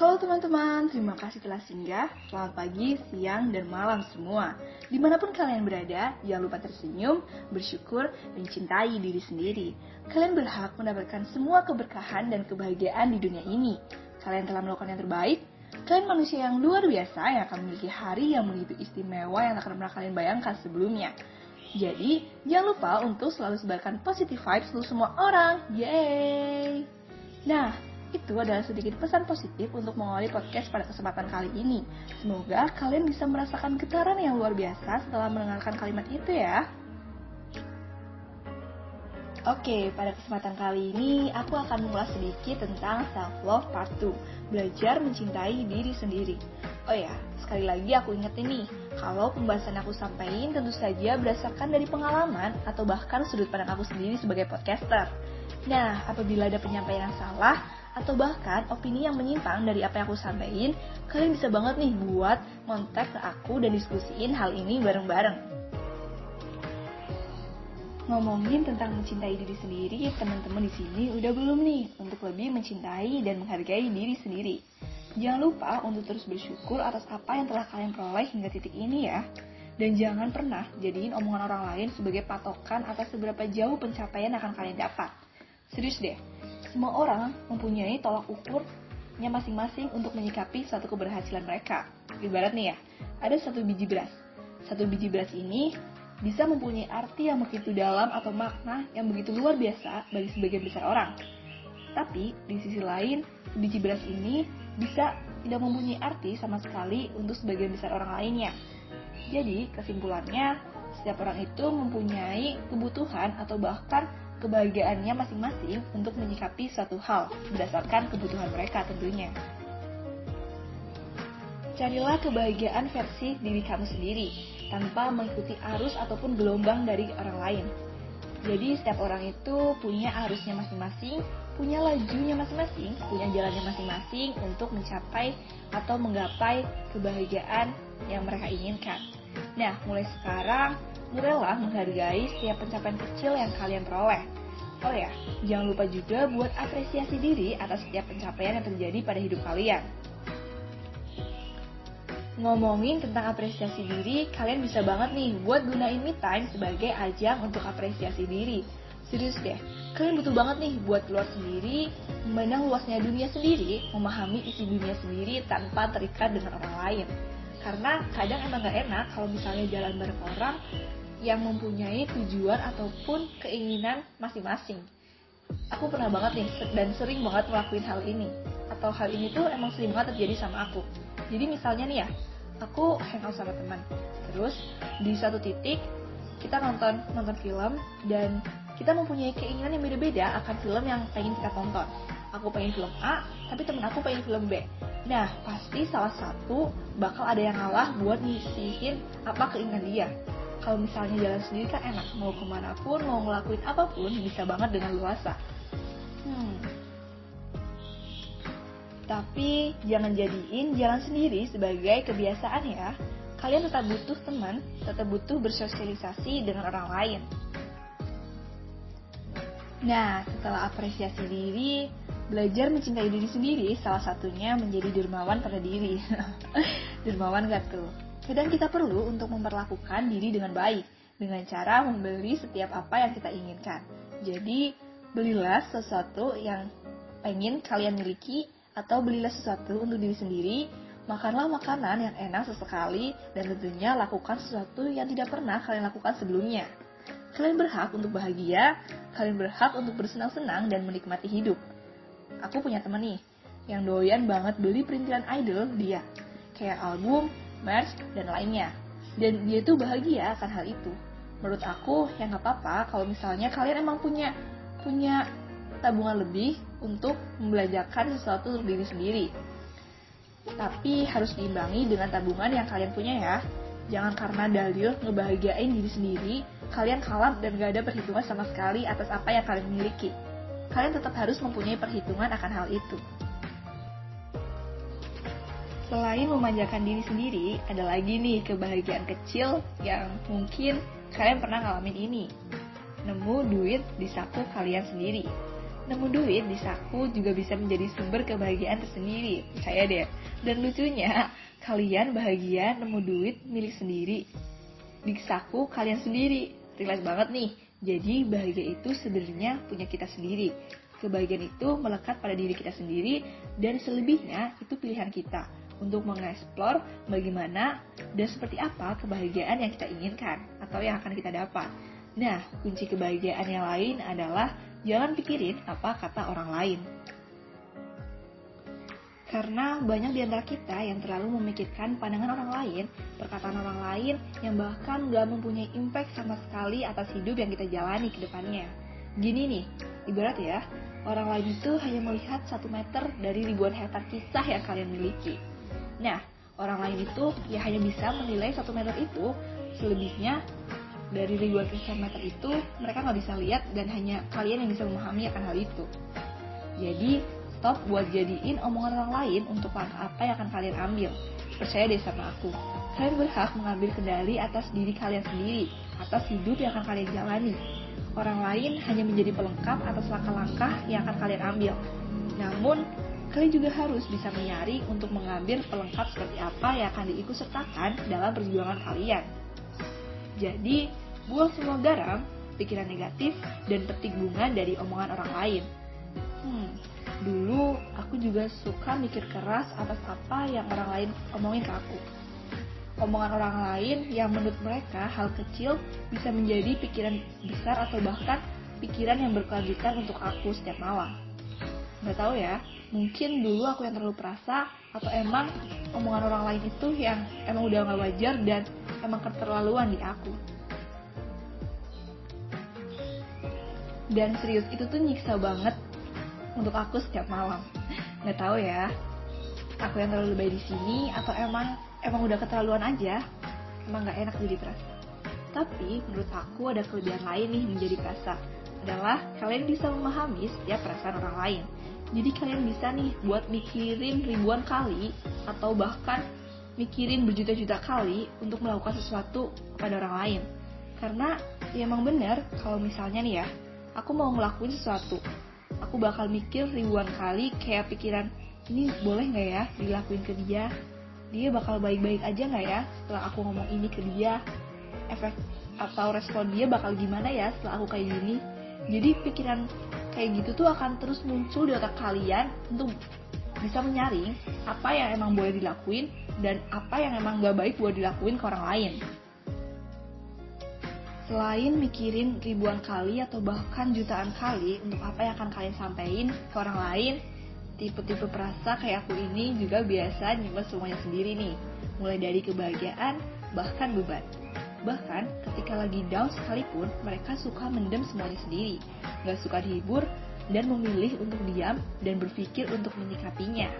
Halo teman-teman, terima kasih telah singgah. Selamat pagi, siang, dan malam semua. Di mana pun kalian berada, jangan lupa tersenyum, bersyukur, dan cintai diri sendiri. Kalian berhak mendapatkan semua keberkahan dan kebahagiaan di dunia ini. Kalian telah melakukan yang terbaik. Kalian manusia yang luar biasa yang akan memiliki hari yang begitu istimewa yang tak pernah kalian bayangkan sebelumnya. Jadi, jangan lupa untuk selalu sebarkan positive vibes untuk semua orang. Yeay! Nah, itu adalah sedikit pesan positif untuk mengawali podcast pada kesempatan kali ini. Semoga kalian bisa merasakan getaran yang luar biasa setelah mendengarkan kalimat itu ya. Oke, pada kesempatan kali ini aku akan mengulas sedikit tentang self love part 2, belajar mencintai diri sendiri. Oh ya, sekali lagi aku ingat ini, kalau pembahasan aku sampaikan tentu saja berdasarkan dari pengalaman atau bahkan sudut pandang aku sendiri sebagai podcaster. Nah, apabila ada penyampaian yang salah atau bahkan opini yang menyimpang dari apa yang aku sampaikan, kalian bisa banget nih buat kontak ke aku dan diskusiin hal ini bareng-bareng ngomongin tentang mencintai diri sendiri, teman-teman di sini udah belum nih untuk lebih mencintai dan menghargai diri sendiri? Jangan lupa untuk terus bersyukur atas apa yang telah kalian peroleh hingga titik ini ya. Dan jangan pernah jadiin omongan orang lain sebagai patokan atas seberapa jauh pencapaian akan kalian dapat. Serius deh, semua orang mempunyai tolak ukurnya masing-masing untuk menyikapi suatu keberhasilan mereka. Ibarat nih ya, ada satu biji beras. Satu biji beras ini bisa mempunyai arti yang begitu dalam atau makna yang begitu luar biasa bagi sebagian besar orang. Tapi di sisi lain, biji beras ini bisa tidak mempunyai arti sama sekali untuk sebagian besar orang lainnya. Jadi, kesimpulannya, setiap orang itu mempunyai kebutuhan atau bahkan kebahagiaannya masing-masing untuk menyikapi suatu hal berdasarkan kebutuhan mereka tentunya. Carilah kebahagiaan versi diri kamu sendiri tanpa mengikuti arus ataupun gelombang dari orang lain. Jadi setiap orang itu punya arusnya masing-masing, punya lajunya masing-masing, punya jalannya masing-masing untuk mencapai atau menggapai kebahagiaan yang mereka inginkan. Nah, mulai sekarang, mulailah menghargai setiap pencapaian kecil yang kalian peroleh. Oh ya, jangan lupa juga buat apresiasi diri atas setiap pencapaian yang terjadi pada hidup kalian ngomongin tentang apresiasi diri, kalian bisa banget nih buat gunain me time sebagai ajang untuk apresiasi diri. Serius deh, kalian butuh banget nih buat keluar sendiri, memandang luasnya dunia sendiri, memahami isi dunia sendiri tanpa terikat dengan orang lain. Karena kadang emang gak enak kalau misalnya jalan bareng orang yang mempunyai tujuan ataupun keinginan masing-masing. Aku pernah banget nih dan sering banget ngelakuin hal ini. Atau hal ini tuh emang sering banget terjadi sama aku. Jadi misalnya nih ya, aku hangout sama teman terus di satu titik kita nonton nonton film dan kita mempunyai keinginan yang beda-beda akan film yang pengen kita tonton aku pengen film A tapi temen aku pengen film B nah pasti salah satu bakal ada yang ngalah buat ngisihin apa keinginan dia kalau misalnya jalan sendiri kan enak mau ke mana pun mau ngelakuin apa pun bisa banget dengan luasa hmm tapi jangan jadiin jalan sendiri sebagai kebiasaan ya. Kalian tetap butuh teman, tetap butuh bersosialisasi dengan orang lain. Nah, setelah apresiasi diri, belajar mencintai diri sendiri salah satunya menjadi dermawan pada diri. dermawan gak tuh? Kadang kita perlu untuk memperlakukan diri dengan baik, dengan cara membeli setiap apa yang kita inginkan. Jadi, belilah sesuatu yang pengen kalian miliki atau belilah sesuatu untuk diri sendiri, makanlah makanan yang enak sesekali, dan tentunya lakukan sesuatu yang tidak pernah kalian lakukan sebelumnya. Kalian berhak untuk bahagia, kalian berhak untuk bersenang-senang dan menikmati hidup. Aku punya temen nih, yang doyan banget beli perintilan idol dia, kayak album, merch, dan lainnya. Dan dia tuh bahagia akan hal itu. Menurut aku, ya nggak apa-apa kalau misalnya kalian emang punya punya tabungan lebih untuk membelanjakan sesuatu untuk diri sendiri. Tapi harus diimbangi dengan tabungan yang kalian punya ya. Jangan karena dalil ngebahagiain diri sendiri, kalian kalah dan gak ada perhitungan sama sekali atas apa yang kalian miliki. Kalian tetap harus mempunyai perhitungan akan hal itu. Selain memanjakan diri sendiri, ada lagi nih kebahagiaan kecil yang mungkin kalian pernah ngalamin ini. Nemu duit di saku kalian sendiri. Nemu duit di saku juga bisa menjadi sumber kebahagiaan tersendiri, percaya deh. Dan lucunya, kalian bahagia nemu duit milik sendiri. Di saku kalian sendiri. Relate banget nih. Jadi bahagia itu sebenarnya punya kita sendiri. Kebahagiaan itu melekat pada diri kita sendiri dan selebihnya itu pilihan kita untuk mengeksplor bagaimana dan seperti apa kebahagiaan yang kita inginkan atau yang akan kita dapat. Nah, kunci kebahagiaan yang lain adalah jangan pikirin apa kata orang lain. Karena banyak di antara kita yang terlalu memikirkan pandangan orang lain, perkataan orang lain yang bahkan gak mempunyai impact sama sekali atas hidup yang kita jalani ke depannya. Gini nih, ibarat ya, orang lain itu hanya melihat satu meter dari ribuan hektar kisah yang kalian miliki. Nah, orang lain itu ya hanya bisa menilai satu meter itu, selebihnya dari ribuan kilometer itu mereka nggak bisa lihat dan hanya kalian yang bisa memahami akan hal itu. Jadi stop buat jadiin omongan orang lain untuk langkah apa yang akan kalian ambil. Percaya deh sama aku. Kalian berhak mengambil kendali atas diri kalian sendiri, atas hidup yang akan kalian jalani. Orang lain hanya menjadi pelengkap atas langkah-langkah yang akan kalian ambil. Namun, kalian juga harus bisa menyaring untuk mengambil pelengkap seperti apa yang akan diikutsertakan dalam perjuangan kalian. Jadi, buang semua garam, pikiran negatif, dan petik bunga dari omongan orang lain. Hmm, Dulu aku juga suka mikir keras atas apa yang orang lain omongin ke aku. Omongan orang lain yang menurut mereka hal kecil bisa menjadi pikiran besar atau bahkan pikiran yang berkelanjutan untuk aku setiap malam. Gak tahu ya, mungkin dulu aku yang terlalu perasa atau emang omongan orang lain itu yang emang udah gak wajar dan emang keterlaluan di aku. Dan serius itu tuh nyiksa banget untuk aku setiap malam. Nggak tahu ya, aku yang terlalu lebay di sini atau emang emang udah keterlaluan aja, emang nggak enak jadi perasa. Tapi menurut aku ada kelebihan lain nih menjadi perasa adalah kalian bisa memahami setiap perasaan orang lain. Jadi kalian bisa nih buat mikirin ribuan kali atau bahkan mikirin berjuta-juta kali untuk melakukan sesuatu kepada orang lain. Karena ya emang bener kalau misalnya nih ya, aku mau ngelakuin sesuatu, aku bakal mikir ribuan kali kayak pikiran ini boleh nggak ya dilakuin ke dia? Dia bakal baik-baik aja nggak ya setelah aku ngomong ini ke dia? Efek atau respon dia bakal gimana ya setelah aku kayak gini? Jadi pikiran kayak gitu tuh akan terus muncul di otak kalian untuk bisa menyaring apa yang emang boleh dilakuin dan apa yang emang gak baik buat dilakuin ke orang lain. Selain mikirin ribuan kali atau bahkan jutaan kali untuk apa yang akan kalian sampaikan ke orang lain, tipe-tipe perasa kayak aku ini juga biasa nyimpen semuanya sendiri nih. Mulai dari kebahagiaan, bahkan beban. Bahkan ketika lagi down sekalipun, mereka suka mendem semuanya sendiri. Gak suka dihibur dan memilih untuk diam dan berpikir untuk menyikapinya.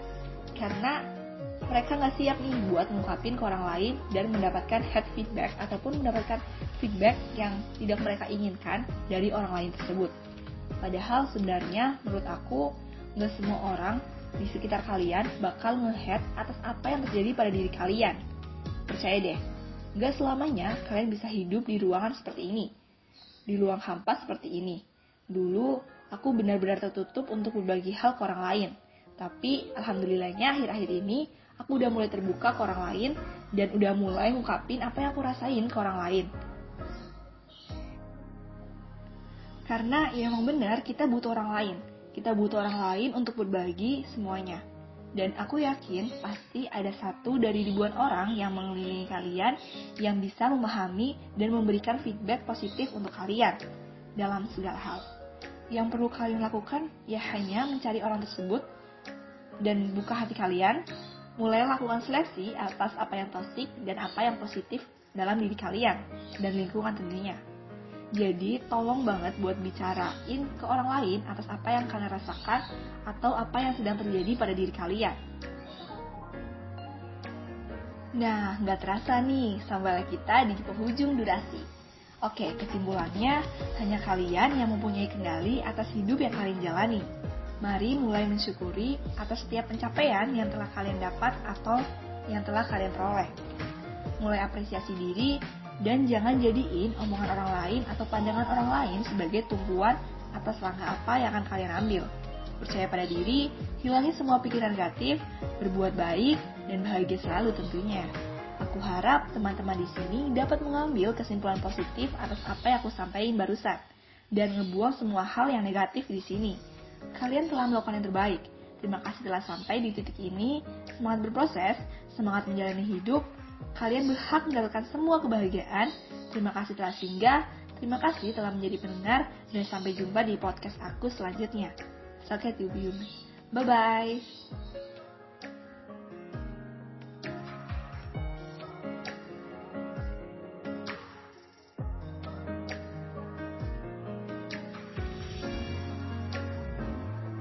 Karena mereka nggak siap nih buat ngungkapin ke orang lain dan mendapatkan head feedback ataupun mendapatkan feedback yang tidak mereka inginkan dari orang lain tersebut. Padahal sebenarnya menurut aku nggak semua orang di sekitar kalian bakal ngehead atas apa yang terjadi pada diri kalian. Percaya deh, nggak selamanya kalian bisa hidup di ruangan seperti ini, di ruang hampa seperti ini. Dulu aku benar-benar tertutup untuk berbagi hal ke orang lain. Tapi alhamdulillahnya akhir-akhir ini aku udah mulai terbuka ke orang lain dan udah mulai ngungkapin apa yang aku rasain ke orang lain. Karena ya emang benar kita butuh orang lain. Kita butuh orang lain untuk berbagi semuanya. Dan aku yakin pasti ada satu dari ribuan orang yang mengelilingi kalian yang bisa memahami dan memberikan feedback positif untuk kalian dalam segala hal. Yang perlu kalian lakukan ya hanya mencari orang tersebut dan buka hati kalian mulai lakukan seleksi atas apa yang toksik dan apa yang positif dalam diri kalian dan lingkungan tentunya. Jadi tolong banget buat bicarain ke orang lain atas apa yang kalian rasakan atau apa yang sedang terjadi pada diri kalian. Nah, nggak terasa nih, sampai kita di penghujung durasi. Oke, kesimpulannya, hanya kalian yang mempunyai kendali atas hidup yang kalian jalani. Mari mulai mensyukuri atas setiap pencapaian yang telah kalian dapat atau yang telah kalian peroleh. Mulai apresiasi diri dan jangan jadiin omongan orang lain atau pandangan orang lain sebagai tumpuan atas langkah apa yang akan kalian ambil. Percaya pada diri, hilangi semua pikiran negatif, berbuat baik, dan bahagia selalu tentunya. Aku harap teman-teman di sini dapat mengambil kesimpulan positif atas apa yang aku sampaikan barusan dan ngebuang semua hal yang negatif di sini. Kalian telah melakukan yang terbaik. Terima kasih telah sampai di titik ini. Semangat berproses, semangat menjalani hidup. Kalian berhak mendapatkan semua kebahagiaan. Terima kasih telah singgah. Terima kasih telah menjadi pendengar dan sampai jumpa di podcast aku selanjutnya. Sakit Bye bye.